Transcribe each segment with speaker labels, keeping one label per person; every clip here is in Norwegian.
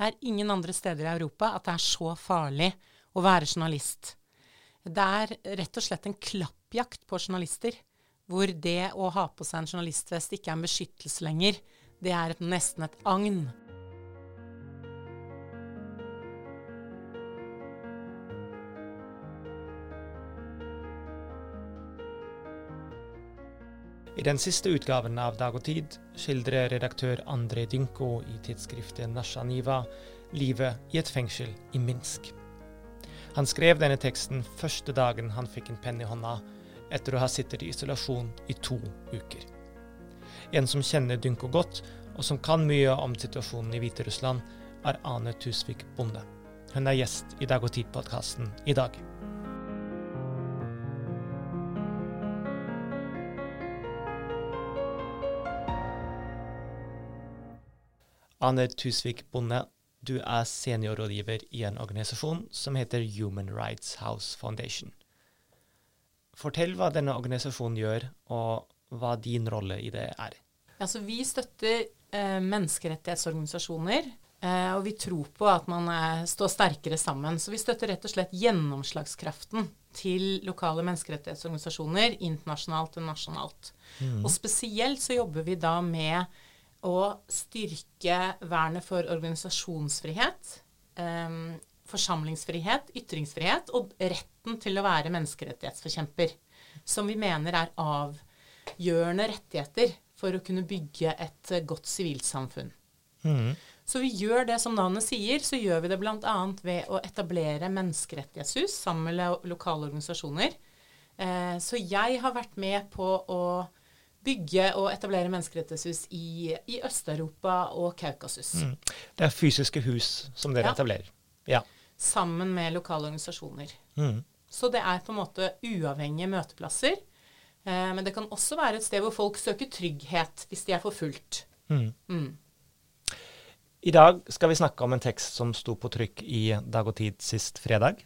Speaker 1: Det er ingen andre steder i Europa at det er så farlig å være journalist. Det er rett og slett en klappjakt på journalister, hvor det å ha på seg en journalistvest ikke er en beskyttelse lenger. Det er nesten et agn.
Speaker 2: I den siste utgaven av Dag og Tid skildrer redaktør André Dynko i tidsskriftet Nasjaniva livet i et fengsel i Minsk. Han skrev denne teksten første dagen han fikk en penn i hånda, etter å ha sittet i isolasjon i to uker. En som kjenner Dynko godt, og som kan mye om situasjonen i Hviterussland, er Ane Tusvik Bonde. Hun er gjest i Dag og Tid-podkasten i dag. Anne Tusvik Bonde, du er seniorrådgiver i en organisasjon som heter Human Rights House Foundation. Fortell hva denne organisasjonen gjør, og hva din rolle i det er.
Speaker 1: Altså, vi støtter eh, menneskerettighetsorganisasjoner, eh, og vi tror på at man er, står sterkere sammen. Så vi støtter rett og slett gjennomslagskraften til lokale menneskerettighetsorganisasjoner internasjonalt og nasjonalt. Mm. Og spesielt så jobber vi da med å styrke vernet for organisasjonsfrihet, um, forsamlingsfrihet, ytringsfrihet og retten til å være menneskerettighetsforkjemper. Som vi mener er avgjørende rettigheter for å kunne bygge et godt sivilsamfunn. Mm. Så vi gjør det som navnet sier, så gjør vi det bl.a. ved å etablere menneskerettighetshus sammen med lokale organisasjoner. Eh, så jeg har vært med på å bygge og etablere menneskerettighetshus i, i Øst-Europa og Kaukasus. Mm.
Speaker 2: Det er fysiske hus som dere ja. etablerer? Ja.
Speaker 1: Sammen med lokale organisasjoner. Mm. Så det er på en måte uavhengige møteplasser. Eh, men det kan også være et sted hvor folk søker trygghet hvis de er forfulgt. Mm. mm.
Speaker 2: I dag skal vi snakke om en tekst som sto på trykk i Dag og Tid sist fredag.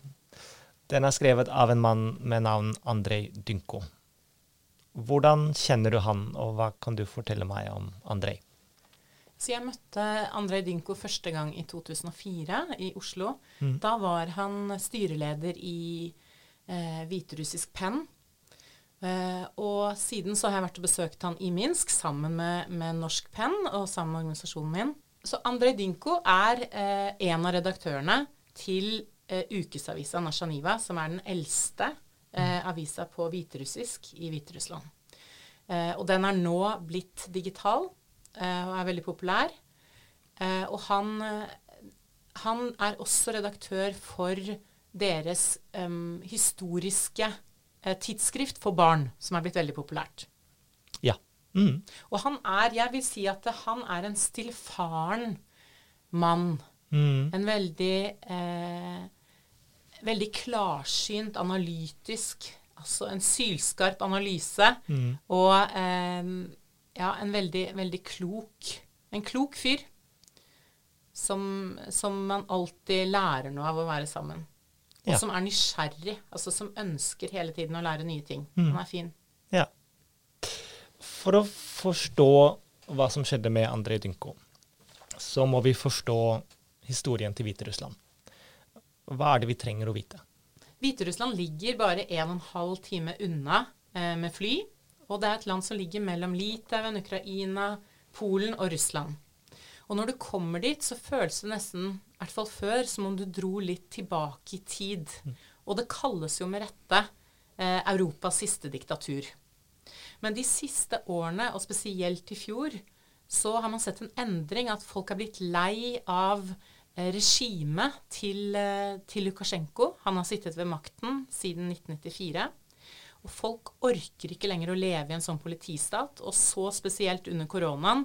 Speaker 2: Den er skrevet av en mann med navn Andrej Dynko. Hvordan kjenner du han, og hva kan du fortelle meg om Andrej?
Speaker 1: Så jeg møtte Andrej Dynko første gang i 2004 i Oslo. Mm. Da var han styreleder i eh, hviterussisk Penn. Eh, og siden så har jeg vært og besøkt han i Minsk sammen med, med Norsk Penn og sammen med organisasjonen min. Så Andrej Dynko er eh, en av redaktørene til eh, ukesavisa Nasjaniva, som er den eldste eh, avisa på hviterussisk i Hviterussland. Eh, og den er nå blitt digital eh, og er veldig populær. Eh, og han, eh, han, er også redaktør for deres historiske eh, tidsskrift for barn, som er blitt veldig populært.
Speaker 2: Ja. Mm.
Speaker 1: Og han er, jeg vil si at han er en stillfaren mann. Mm. En veldig eh, veldig klarsynt, analytisk, altså en sylskarp analyse. Mm. Og eh, ja, en veldig, veldig klok En klok fyr. Som, som, man alltid lærer noe av å være sammen. Og ja. som er nysgjerrig. Altså som ønsker hele tiden å lære nye ting. Mm. Han er fin.
Speaker 2: Ja. For å forstå hva som skjedde med Andrej Dynko, så må vi forstå historien til Hviterussland. Hva er det vi trenger å vite?
Speaker 1: Hviterussland ligger bare 1 12 time unna eh, med fly. Og det er et land som ligger mellom Litauen, Ukraina, Polen og Russland. Og når du kommer dit, så føles det nesten, i hvert fall før, som om du dro litt tilbake i tid. Mm. Og det kalles jo med rette eh, Europas siste diktatur. Men de siste årene, og spesielt i fjor, så har man sett en endring. At folk er blitt lei av regimet til, eh, til, Lukasjenko. Han har sittet ved makten siden 1994. Og folk orker ikke lenger å leve i en sånn politistat, og så spesielt under koronaen,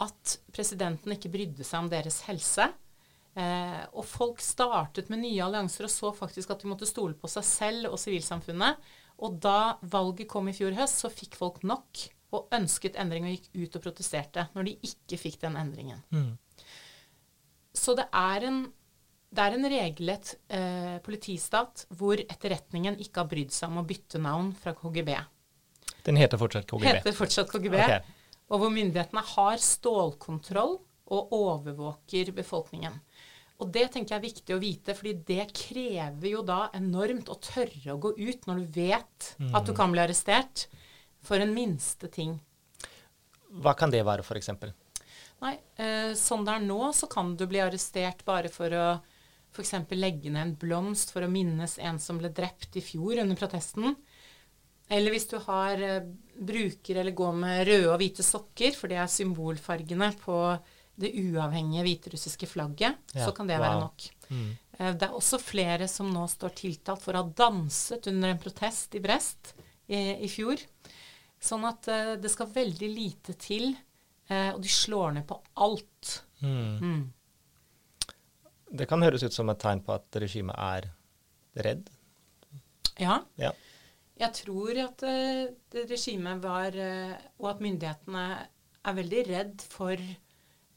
Speaker 1: at presidenten ikke brydde seg om deres helse. Eh, og folk startet med nye allianser og så faktisk at de måtte stole på seg selv og sivilsamfunnet. Og da valget kom i fjor høst, så fikk folk nok og ønsket endring og gikk ut og protesterte når de ikke fikk den endringen. Mm. Så det er en, det er en regelrett eh, politistat hvor etterretningen ikke har brydd seg om å bytte navn fra KGB.
Speaker 2: Den heter fortsatt KGB?
Speaker 1: Heter fortsatt KGB. Okay. Og hvor myndighetene har stålkontroll og overvåker befolkningen. Og det tenker jeg er viktig å vite, fordi det krever jo da enormt å tørre å gå ut når du vet at du kan bli arrestert for en minste ting.
Speaker 2: Hva kan det være, f.eks.?
Speaker 1: Nei, eh, sånn det er nå, så kan du bli arrestert bare for å f.eks. legge ned en blomst for å minnes en som ble drept i fjor under protesten. Eller hvis du har eh, bruker eller går med røde og hvite sokker, for det er symbolfargene på det uavhengige hviterussiske flagget,
Speaker 2: Ja,
Speaker 1: så kan det
Speaker 2: wow.
Speaker 1: være nok.
Speaker 2: Mm.
Speaker 1: Eh, Det er også flere som nå står tiltalt for å ha danset under en protest i Brest i, i fjor. Sånn at eh, det skal veldig lite til, eh, og de slår ned på alt.
Speaker 2: Mm.
Speaker 1: Mm.
Speaker 2: Det kan høres ut som et tegn på at regimet er redd.
Speaker 1: Ja.
Speaker 2: Ja.
Speaker 1: Jeg tror at uh, regimet var, uh, og at myndighetene er veldig redd for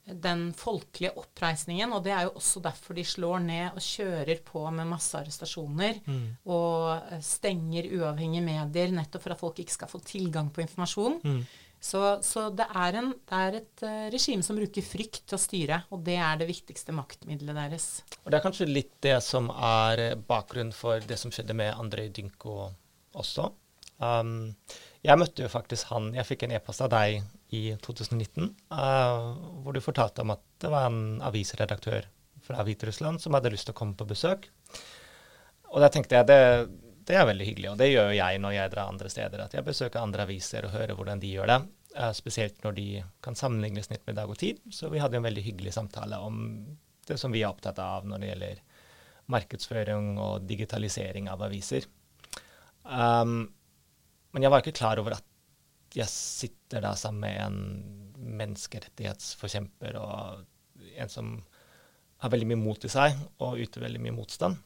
Speaker 1: den folkelige oppreisningen. Og det er jo også derfor de slår ned og kjører på med massearrestasjoner.
Speaker 2: Mm.
Speaker 1: Og eh, stenger uavhengige medier nettopp for at folk ikke skal få tilgang på informasjon.
Speaker 2: Mm.
Speaker 1: Så, så det, er en, det er et uh, regime som bruker frykt til å styre, og det er det viktigste maktmiddelet deres.
Speaker 2: Og det er kanskje litt det som er eh, bakgrunnen for det som skjedde med Andrej Dynko også. Um, jeg møtte jo faktisk han Jeg fikk en e-post av deg i 2019 uh, hvor du fortalte om at det var en avisredaktør fra Hviterussland som hadde lyst til å komme på besøk. Og da tenkte jeg det, det er veldig hyggelig, og det gjør jo jeg når jeg drar andre steder. At jeg besøker andre aviser og hører hvordan de gjør det. eh, spesielt når de kan sammenligne snitt med Dag og Tid. Så vi hadde en veldig hyggelig samtale om det som vi er opptatt av når det gjelder markedsføring og digitalisering av aviser. Um, men jeg var ikke klar over at jeg sitter da sammen med en menneskerettighetsforkjemper og en som har veldig mye mot i seg og yter veldig mye motstand.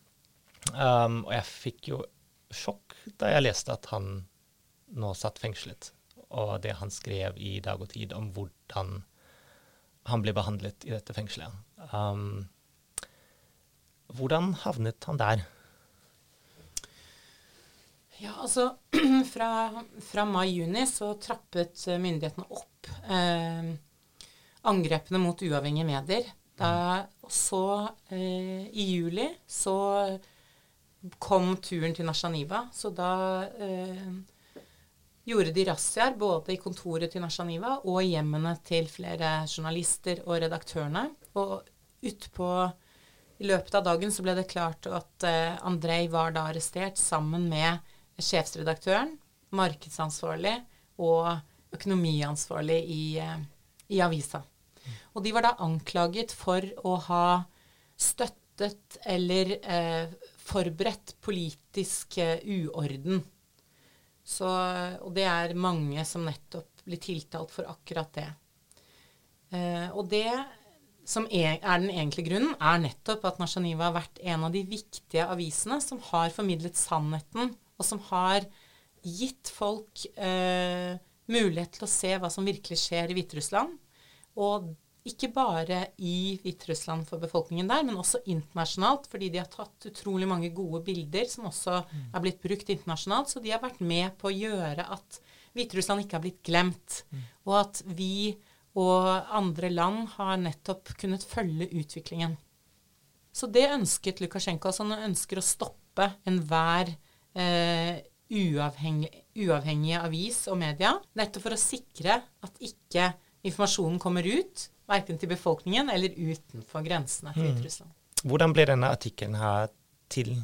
Speaker 2: Um, og jeg fikk jo sjokk da jeg leste at han nå satt fengslet, og det han skrev i Dag og Tid om hvordan han ble behandlet i dette fengselet. Um, hvordan havnet han der?
Speaker 1: Ja, altså fra, fra mai-juni så trappet myndighetene opp eh, angrepene mot uavhengige medier. Da, og så eh, i juli så kom turen til Nasjaniva, så da eh, gjorde de razziaer både i kontoret til Nasjaniva og i hjemmene til flere journalister og redaktørene. Og utpå i løpet av dagen så ble det klart at eh, Andrej var da arrestert sammen med sjefsredaktøren, markedsansvarlig og økonomiansvarlig i, eh, i avisa. Og de var da anklaget for å ha støttet eller eh, forberedt politisk eh, uorden. Så, og det er mange som nettopp blir tiltalt for akkurat det. Eh, og det som er, er den egentlige grunnen, er nettopp at Nashaniva har vært en av de viktige avisene som har formidlet sannheten, og som har gitt folk eh, mulighet til å se hva som virkelig skjer i Hviterussland. Og ikke bare i Hviterussland for befolkningen der, men også internasjonalt, fordi de har tatt utrolig mange gode bilder som også er blitt brukt internasjonalt. Så de har vært med på å gjøre at Hviterussland ikke har blitt glemt, og at vi og andre land har nettopp kunnet følge utviklingen. Så det ønsket Lukasjenko. Altså han ønsker å stoppe enhver eh, uavhengig, uavhengig avis og media, nettopp for å sikre at ikke informasjonen kommer ut, verken til befolkningen eller utenfor grensene til Hviterussland.
Speaker 2: Hvordan ble denne artikkelen her til,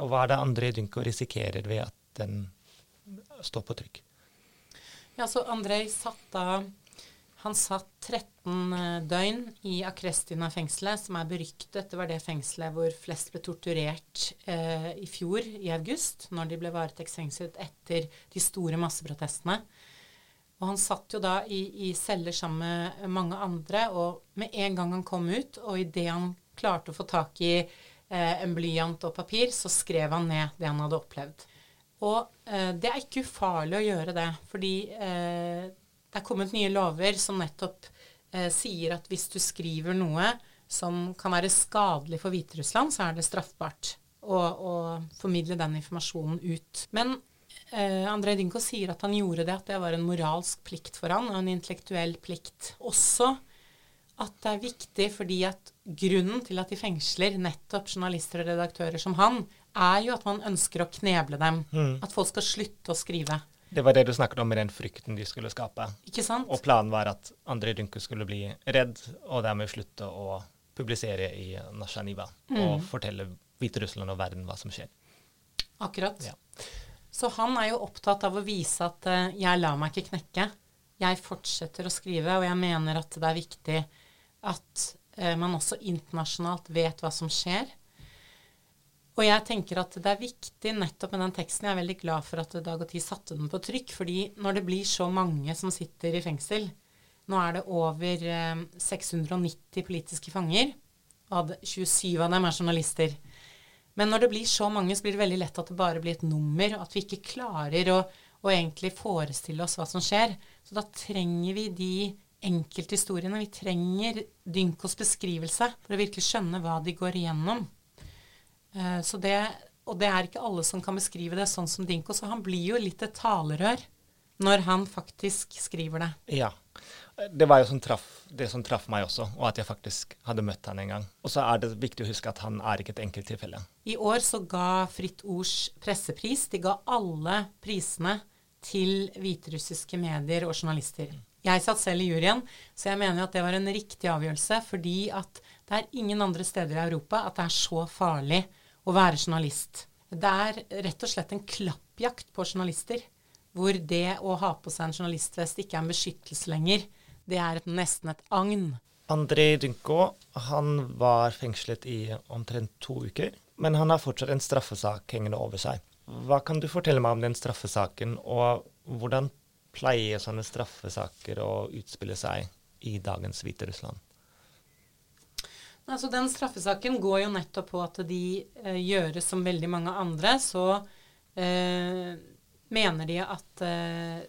Speaker 2: og hva er det André Dynko risikerer ved at den står på trykk?
Speaker 1: Ja, så Andrej satt da Han satt 13 eh, døgn i Akrestina-fengselet, som er beryktet. Det var det fengselet hvor flest ble torturert eh, i fjor, i august, når de ble varetektsfengslet etter de store masseprotestene. Og han satt jo da i, i celler sammen med mange andre, og med en gang han kom ut, og idet han klarte å få tak i eh, en blyant og papir, så skrev han ned det han hadde opplevd. Og eh, det er ikke ufarlig å gjøre det, fordi eh, det er kommet nye lover som nettopp eh, sier at hvis du skriver noe som kan være skadelig for Hviterussland, så er det straffbart å, å formidle den informasjonen ut. Men eh, Andrej Dinko sier at han gjorde det, at det var en moralsk plikt for han, og en intellektuell plikt. Også at det er viktig fordi at grunnen til at de fengsler nettopp journalister og redaktører som han, er jo at man ønsker å kneble dem.
Speaker 2: Mm.
Speaker 1: At folk skal slutte å skrive.
Speaker 2: Det var det du snakket om med den frykten de skulle skape.
Speaker 1: Ikke sant?
Speaker 2: Og planen var at André Dynko skulle bli redd, og dermed slutte å publisere i Nasjaniva
Speaker 1: Mm.
Speaker 2: og fortelle Hviterussland og verden hva som skjer.
Speaker 1: Akkurat.
Speaker 2: Ja.
Speaker 1: Så han er jo opptatt av å vise at uh, jeg lar meg ikke knekke. Jeg fortsetter å skrive, og jeg mener at det er viktig at uh, man også internasjonalt vet hva som skjer. Og jeg tenker at det er viktig nettopp med den teksten. Jeg er veldig glad for at Dag og Tid satte den på trykk, fordi når det blir så mange som sitter i fengsel Nå er det over eh, 690 politiske fanger, og 27 av dem er journalister. Men når det blir så mange, så blir det veldig lett at det bare blir et nummer, og at vi ikke klarer å, å egentlig forestille oss hva som skjer. Så da trenger vi de enkelthistoriene. Vi trenger Dynkos beskrivelse for å virkelig skjønne hva de går igjennom. Eh, så det, og det er ikke alle som kan beskrive det sånn som Dinko, så han blir jo litt et talerør når han faktisk skriver det.
Speaker 2: Ja. Det var jo som traff, det som traff meg også, og at jeg faktisk hadde møtt han en gang. Og så er det viktig å huske at han er ikke et enkelttilfelle.
Speaker 1: I år så ga Fritt Ords pressepris. De ga alle prisene til hviterussiske medier og journalister. Jeg satt selv i juryen, så jeg mener at det var en riktig avgjørelse, fordi at det er ingen andre steder i Europa at det er så farlig å være journalist. Det er rett og slett en klappjakt på journalister, hvor det å ha på seg en journalistvest ikke er en beskyttelse lenger. Det er et, nesten et agn.
Speaker 2: André Dynko han var fengslet i omtrent to uker, men han har fortsatt en straffesak hengende over seg. Hva kan du fortelle meg om den straffesaken, og hvordan pleier sånne straffesaker å utspille seg i dagens Hviterussland?
Speaker 1: Altså, den straffesaken går jo nettopp på at de eh, gjøres som veldig mange andre. Så eh, mener de at eh,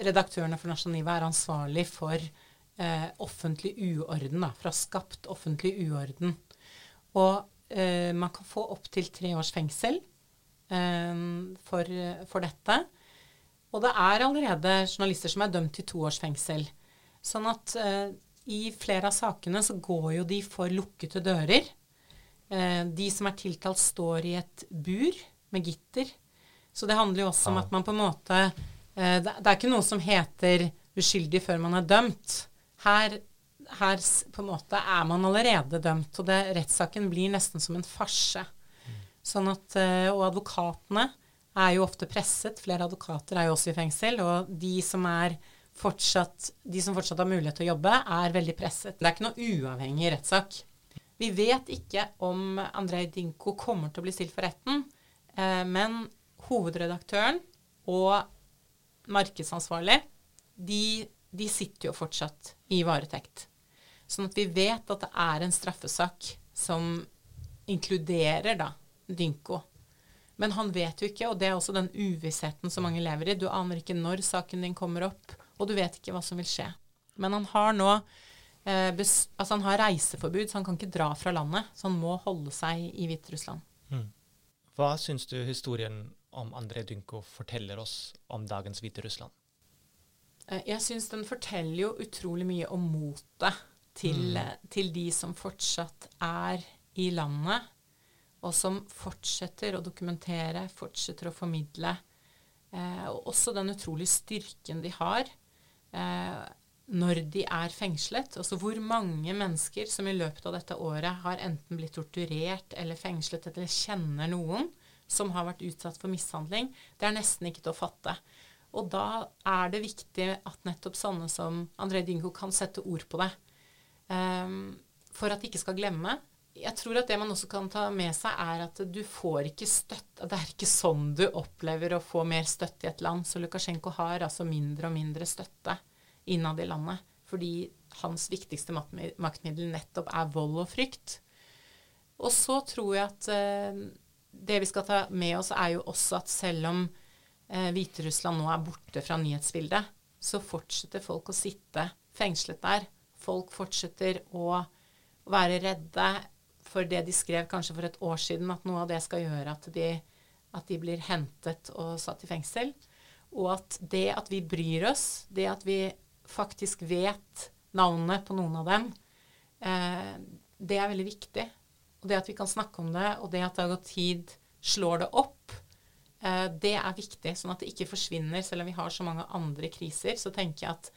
Speaker 1: redaktørene for Nasjoniva er ansvarlig for eh, offentlig uorden. Da, for å ha skapt offentlig uorden. Og eh, man kan få opptil tre års fengsel eh, for, for dette. Og det er allerede journalister som er dømt til to års fengsel. Sånn at eh, i flere av sakene så går jo de for lukkede dører. Eh, de som er tiltalt, står i et bur med gitter. Så det handler jo også om at man på en måte det, det er ikke noe som heter uskyldig før man er dømt. Her, her på en måte er man allerede dømt, og det, rettssaken blir nesten som en farse. Sånn at, eh, og advokatene er jo ofte presset. Flere advokater er jo også i fengsel. Og de som, er fortsatt, de som fortsatt har mulighet til å jobbe, er veldig presset. Det er ikke noe uavhengig rettssak. Vi vet ikke om Andrej Dinko kommer til å bli stilt for retten, eh, men hovedredaktøren og markedsansvarlig, de, de sitter jo fortsatt i varetekt. Sånn at vi vet at det er en straffesak som inkluderer da Dynko. Men han vet jo ikke, og det er også den uvissheten som mange lever i. Du aner ikke når saken din kommer opp, og du vet ikke hva som vil skje. Men han har nå eh, altså han har reiseforbud, så han kan ikke dra fra landet. Så han må holde seg i Hviterussland.
Speaker 2: Hva syns du historien om André Dynko forteller oss om dagens Hviterussland?
Speaker 1: Eh, Jeg syns den forteller jo utrolig mye om motet til, mm. til de som fortsatt er i landet, og som fortsetter å dokumentere, fortsetter å formidle. Eh, og også den utrolige styrken de har eh, når de er fengslet. Altså hvor mange mennesker som i løpet av dette året har enten blitt torturert eller fengslet eller kjenner noen som har vært utsatt for mishandling, det er nesten ikke til å fatte. Og da er det viktig at nettopp sånne som André Dyngo kan sette ord på det. Um, for at de ikke skal glemme. Jeg tror at det man også kan ta med seg, er at du får ikke støtte Det er ikke sånn du opplever å få mer støtte i et land. Så Lukasjenko har altså mindre og mindre støtte innad i landet. Fordi hans viktigste maktmiddel nettopp er vold og frykt. Og så tror jeg at eh, det vi skal ta med oss, er jo også at selv om eh, Hviterussland nå er borte fra nyhetsbildet, så fortsetter folk å sitte fengslet der. Folk fortsetter å være redde for det de skrev kanskje for et år siden, at noe av det skal gjøre at de, at de blir hentet og satt i fengsel. Og at det at vi bryr oss, det at vi faktisk vet navnet på noen av dem, eh, det er veldig viktig. Og det at vi kan snakke om det, og det at det har gått tid, slår det opp, eh, det er viktig. Sånn at det ikke forsvinner. Selv om vi har så mange andre kriser, så tenker jeg at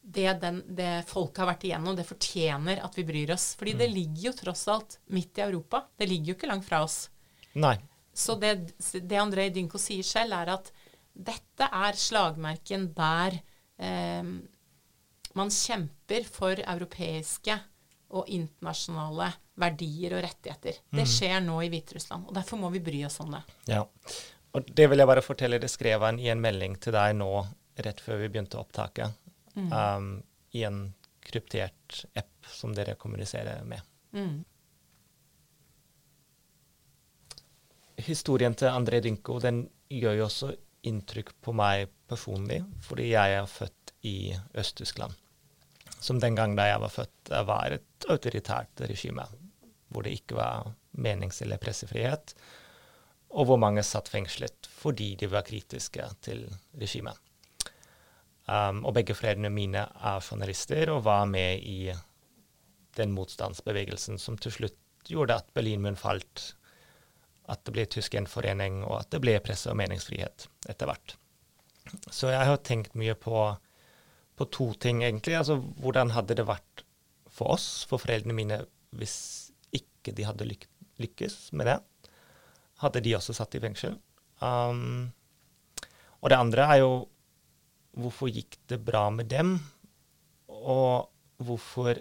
Speaker 1: det, den, det folk har vært igjennom, det fortjener at vi bryr oss. Fordi det ligger jo tross alt midt i Europa. Det ligger jo ikke langt fra oss.
Speaker 2: Nei.
Speaker 1: Så det, det André Dynko sier selv, er at dette er slagmerken der eh, man kjemper for europeiske og internasjonale verdier og rettigheter. Det skjer nå i Hviterussland, og derfor må vi bry oss om det.
Speaker 2: Ja. Og det vil jeg bare fortelle, det skrev han i en melding til deg nå rett før vi begynte opptaket. Um, I en kryptert app som dere kommuniserer med.
Speaker 1: Mm.
Speaker 2: Historien til André Dynko den gjør jo også inntrykk på meg personlig, fordi jeg er født i Øst-Tyskland. Som den gang da jeg var født, var et autoritært regime, hvor det ikke var menings- eller pressefrihet, og hvor mange satt fengslet fordi de var kritiske til regimet. Um, og begge foreldrene mine er journalister og var med i den motstandsbevegelsen som til slutt gjorde at Berlinmuren falt, at det ble tysk gjenforening, og at det ble presse- og meningsfrihet etter hvert. Så jeg har tenkt mye på, på to ting, egentlig. Altså, hvordan hadde det vært for oss, for foreldrene mine, hvis ikke de hadde lyk lykkes med det? Hadde de også satt i fengsel? Um, og det andre er jo hvorfor gikk det bra med dem, og hvorfor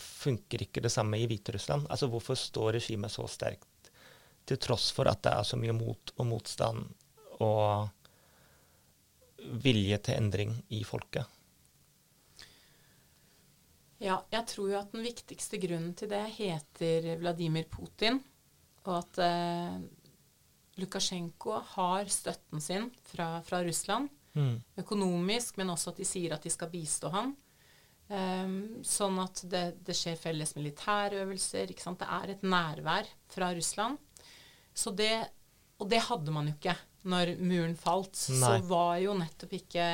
Speaker 2: funker ikke det samme i Hviterussland? Altså hvorfor står regimet så sterkt til tross for at det er så mye mot og motstand og vilje til endring i folket?
Speaker 1: Ja, jeg tror jo at den viktigste grunnen til det heter Vladimir Putin, og at eh, Lukasjenko har støtten sin fra, fra Russland,
Speaker 2: Mm.
Speaker 1: økonomisk, men også at de sier at de skal bistå han. Um, sånn at det, det skjer felles militærøvelser. Ikke sant? Det er et nærvær fra Russland. Så det, og det hadde man jo ikke når muren falt. Så var jo nettopp ikke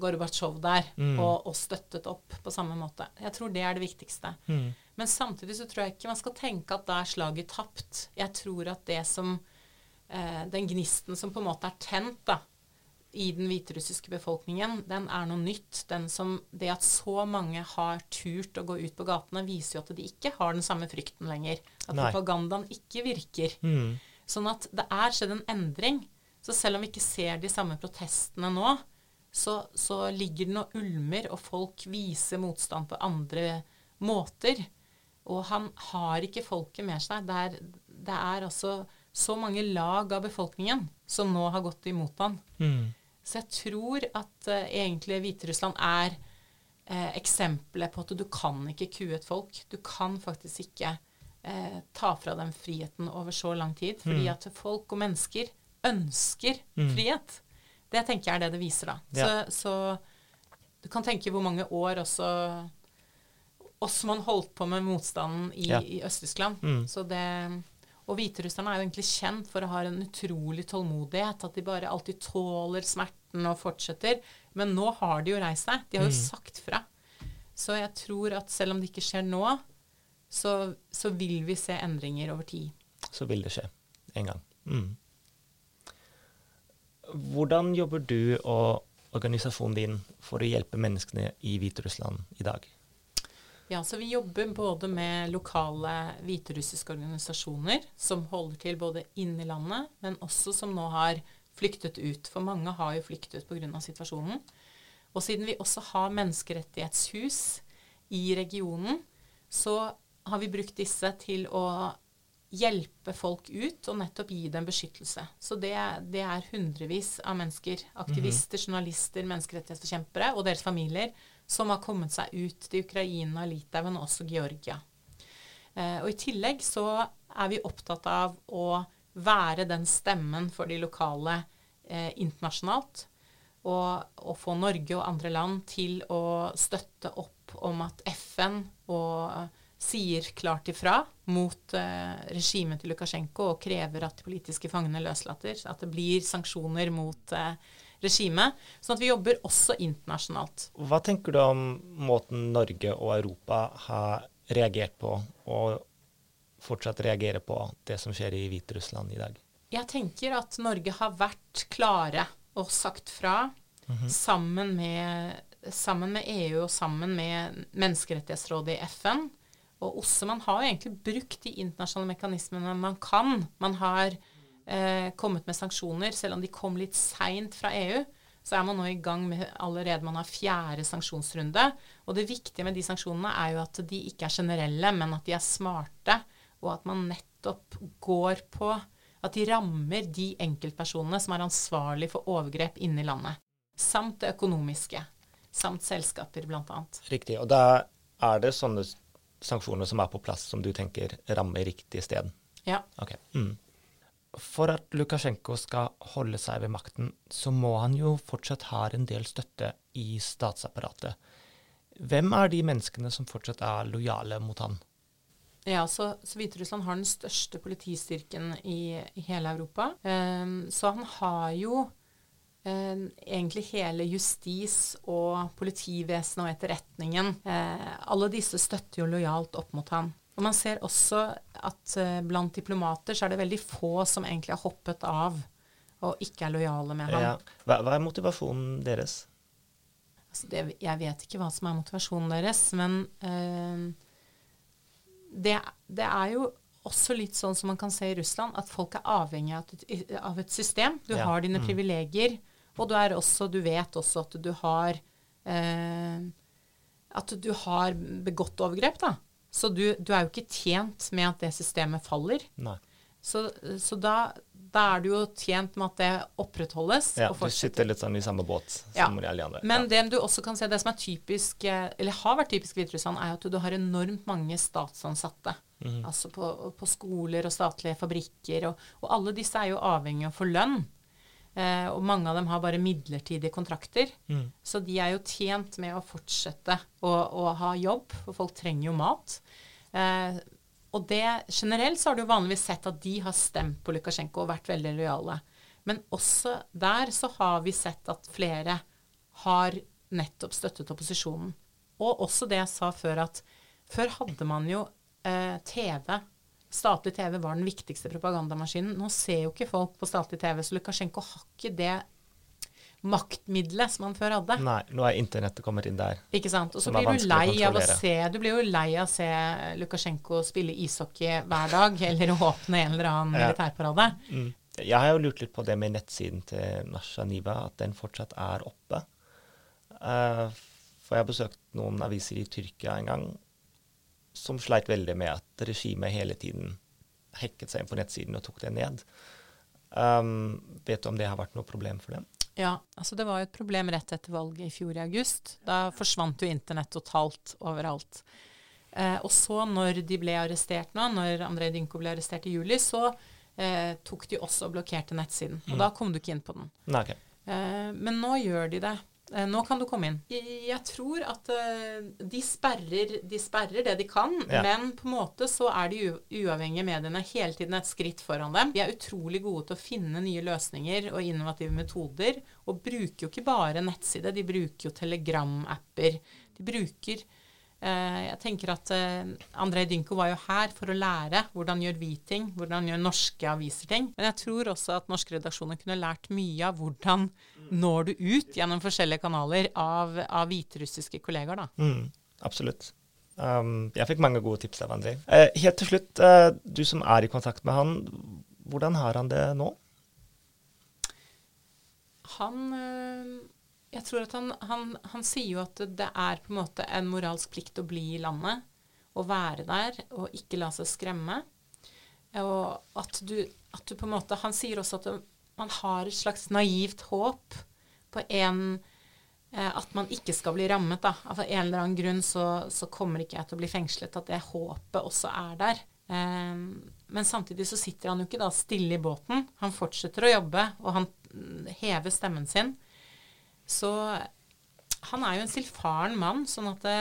Speaker 1: Gorbatsjov der
Speaker 2: Mm.
Speaker 1: og, og støttet opp på samme måte. Jeg tror det er det viktigste.
Speaker 2: Mm.
Speaker 1: Men samtidig så tror jeg ikke man skal tenke at da er slaget tapt. Jeg tror at det som eh, Den gnisten som på en måte er tent da, i den hviterussiske befolkningen, den er noe nytt. Den som, det at så mange har turt å gå ut på gatene, viser jo at de ikke har den samme frykten lenger. At
Speaker 2: Nei.
Speaker 1: propagandaen ikke virker.
Speaker 2: Mm.
Speaker 1: Sånn at det er skjedd en endring. Så selv om vi ikke ser de samme protestene nå, så, så ligger den og ulmer, og folk viser motstand på andre måter. Og han har ikke folket med seg. Det er, det er altså så mange lag av befolkningen som nå har gått imot han.
Speaker 2: Mm.
Speaker 1: Så jeg tror at uh, egentlig Hviterussland er uh, eksempelet på at du kan ikke kue et folk. Du kan faktisk ikke uh, ta fra dem friheten over så lang tid. Fordi
Speaker 2: Mm.
Speaker 1: at folk og mennesker ønsker
Speaker 2: Mm.
Speaker 1: frihet. Det tenker jeg er det det viser, da.
Speaker 2: Ja.
Speaker 1: Så, så du kan tenke hvor mange år også også man holdt på med motstanden i,
Speaker 2: Ja.
Speaker 1: i Øst-Tyskland.
Speaker 2: Mm.
Speaker 1: Så det, og hviterusserne er jo egentlig kjent for å ha en utrolig tålmodighet. At de bare alltid tåler smerten og fortsetter. Men nå har de jo reist seg. De har jo
Speaker 2: Mm.
Speaker 1: sagt fra. Så jeg tror at selv om det ikke skjer nå, så, så vil vi se endringer over tid.
Speaker 2: Så vil det skje en gang. Mm. Hvordan jobber du og organisasjonen din for å hjelpe menneskene i Hviterussland i dag?
Speaker 1: Ja, så Vi jobber både med lokale hviterussiske organisasjoner som holder til både inne i landet, men også som nå har flyktet ut. For mange har jo flyktet pga. situasjonen. Og siden vi også har menneskerettighetshus i regionen, så har vi brukt disse til å hjelpe folk ut og nettopp gi dem beskyttelse. Så det, det er hundrevis av mennesker, aktivister, journalister, menneskerettighetsforkjempere og deres familier, som har kommet seg ut til Ukraina, Litauen og også Georgia. Eh, og I tillegg så er vi opptatt av å være den stemmen for de lokale eh, internasjonalt. Og, og få Norge og andre land til å støtte opp om at FN og sier klart ifra mot eh, regimet til Lukasjenko og krever at de politiske fangene løslater. At det blir sanksjoner mot eh, regimet. Sånn at vi jobber også internasjonalt.
Speaker 2: Hva tenker du om måten Norge og Europa har reagert på, og fortsatt reagerer på, det som skjer i Hviterussland i dag?
Speaker 1: Jeg tenker at Norge har vært klare og sagt fra, mm -hmm. sammen, med, sammen, med, EU og sammen med Menneskerettighetsrådet i FN. Og OSSE, man har jo egentlig brukt de internasjonale mekanismene man kan. Man har eh, kommet med sanksjoner, selv om de kom litt seint fra EU. Så er man nå i gang med allerede man har fjerde sanksjonsrunde. Og det viktige med de sanksjonene er jo at de ikke er generelle, men at de er smarte, og at man nettopp går på at de rammer de enkeltpersonene som er ansvarlig for overgrep inne i landet. Samt det økonomiske. Samt selskaper, bl.a.
Speaker 2: Riktig. Og da er det sånne sanksjoner som er på plass, som du tenker rammer riktig sted?
Speaker 1: Ja.
Speaker 2: Okay. Mm. For at Lukasjenko skal holde seg ved makten, så må han jo fortsatt ha en del støtte i statsapparatet. Hvem er de menneskene som fortsatt er lojale mot han?
Speaker 1: Ja, så, så Hviterussland har den største politistyrken i, i hele Europa. Um, så han har jo um, egentlig hele justis- og politivesenet og etterretningen. Eh, alle disse støtter jo lojalt opp mot han. Og man ser også at eh, blant diplomater så er det veldig få som egentlig har hoppet av og ikke er lojale med ham. Ja.
Speaker 2: Hva, hva, er motivasjonen deres?
Speaker 1: Altså det, jeg vet ikke hva som er motivasjonen deres, men uh, det, det, er jo også litt sånn som man kan se i Russland, at folk er avhengig av et, av et system. Du ja. har dine mm. privilegier, og du, også, du, vet også at du har eh, At du har begått overgrep, da. Så du, du, er jo ikke tjent med at det systemet faller.
Speaker 2: Nei.
Speaker 1: Så, så da, da er du jo tjent med at det opprettholdes.
Speaker 2: Ja, du sitter litt sånn i samme båt
Speaker 1: ja.
Speaker 2: som alle andre.
Speaker 1: Men ja. det du også kan se, det som er typisk, eh, eller har vært typisk Hviterussland, er at du har enormt mange statsansatte. Mm. Altså på, på, skoler og statlige fabrikker. Og, og, alle disse er jo avhengig av å få lønn. Eh, og mange av dem har bare midlertidige kontrakter. Mm. Så de er jo tjent med å fortsette å, å ha jobb, for folk trenger jo mat. Eh, og det, generelt så har du vanligvis sett at de har stemt på Lukasjenko og vært veldig lojale. Men også der så har vi sett at flere har nettopp støttet opposisjonen. Og også det jeg sa før, at før hadde man jo eh, TV. Statlig TV var den viktigste propagandamaskinen. Nå ser jo ikke folk på statlig TV, så Lukasjenko har ikke det maktmiddelet som han før hadde.
Speaker 2: Nei, nå er internettet kommet inn der.
Speaker 1: Ikke sant. Og så blir du lei av å se Du blir jo lei av å se Lukasjenko spille ishockey hver dag, eller åpne en eller annen ja. militærparade.
Speaker 2: Mm. Jeg har jo lurt litt på det med nettsiden til Nasha Niva, at den fortsatt er oppe. Uh, for jeg har besøkt noen aviser i Tyrkia en gang som sleit veldig med at regimet hele tiden hekket seg inn på nettsiden og tok det ned. Um, vet du om det har vært noe problem for dem?
Speaker 1: Ja, altså det var jo et problem rett etter valget i fjor i august. Da forsvant jo internett totalt overalt. Eh, og så, når de ble arrestert nå, når Andrej Dynko ble arrestert i juli, så eh, tok de også og blokkerte nettsiden. Og mm. da kom du ikke inn på den.
Speaker 2: Nei, okay.
Speaker 1: eh, men nå gjør de det. Eh, nå kan du komme inn. Jeg tror at eh, de sperrer, de sperrer det de kan, ja. men på en måte så er de uavhengige mediene hele tiden et skritt foran dem. De er utrolig gode til å finne nye løsninger og innovative metoder, og bruker jo ikke bare nettside, de bruker jo telegramapper. De bruker Eh, jeg tenker at Andrej Dynko var jo her for å lære hvordan gjør vi ting, hvordan gjør norske aviser ting. Men jeg tror også at norske redaksjoner kunne lært mye av hvordan når du ut gjennom forskjellige kanaler av, av hviterussiske kollegaer. da.
Speaker 2: Mm, absolutt. Um, jeg fikk mange gode tips av André. Uh, helt til slutt, uh, du som er i kontakt med han, hvordan har han det nå?
Speaker 1: Han uh, jeg tror at han, han, han, sier jo at det er på en måte en moralsk plikt å bli i landet. Å være der og ikke la seg skremme. Og at du, at du på en måte Han sier også at man har et slags naivt håp på en eh, At man ikke skal bli rammet. da. Av en eller annen grunn så, så, kommer ikke jeg til å bli fengslet. At det håpet også er der. Eh, men samtidig så sitter han jo ikke da stille i båten. Han fortsetter å jobbe, og han hever stemmen sin. Så han er jo en stillfaren mann, sånn at det,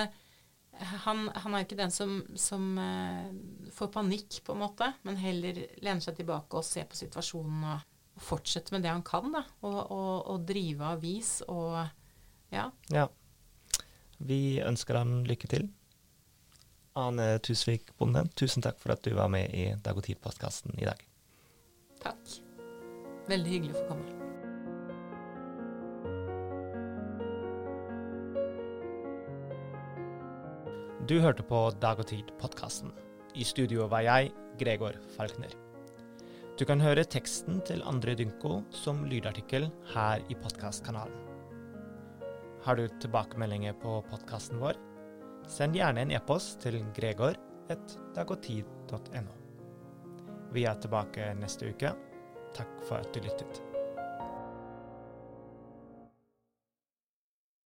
Speaker 1: eh, han, han, er ikke den som, som uh, får panikk, på en måte, men heller lener seg tilbake og ser på situasjonen og fortsette med det han kan, da. Og, og, og drive avis og ja.
Speaker 2: Ja. Vi ønsker han lykke til. Ane Tusvik Bonde, tusen takk for at du var med i Dag og Tid-postkassen i dag.
Speaker 1: Takk. Veldig hyggelig å få komme.
Speaker 2: Du hørte på Dag og Tid-podkasten. I studio var jeg, Gregor Falkner. Du kan høre teksten til André Dynko som lydartikkel her i podkastkanalen. Har du tilbakemeldinger på podkasten vår? Send gjerne en e-post til gregor.dagogtid.no. Vi er tilbake neste uke. Takk for at du lyttet.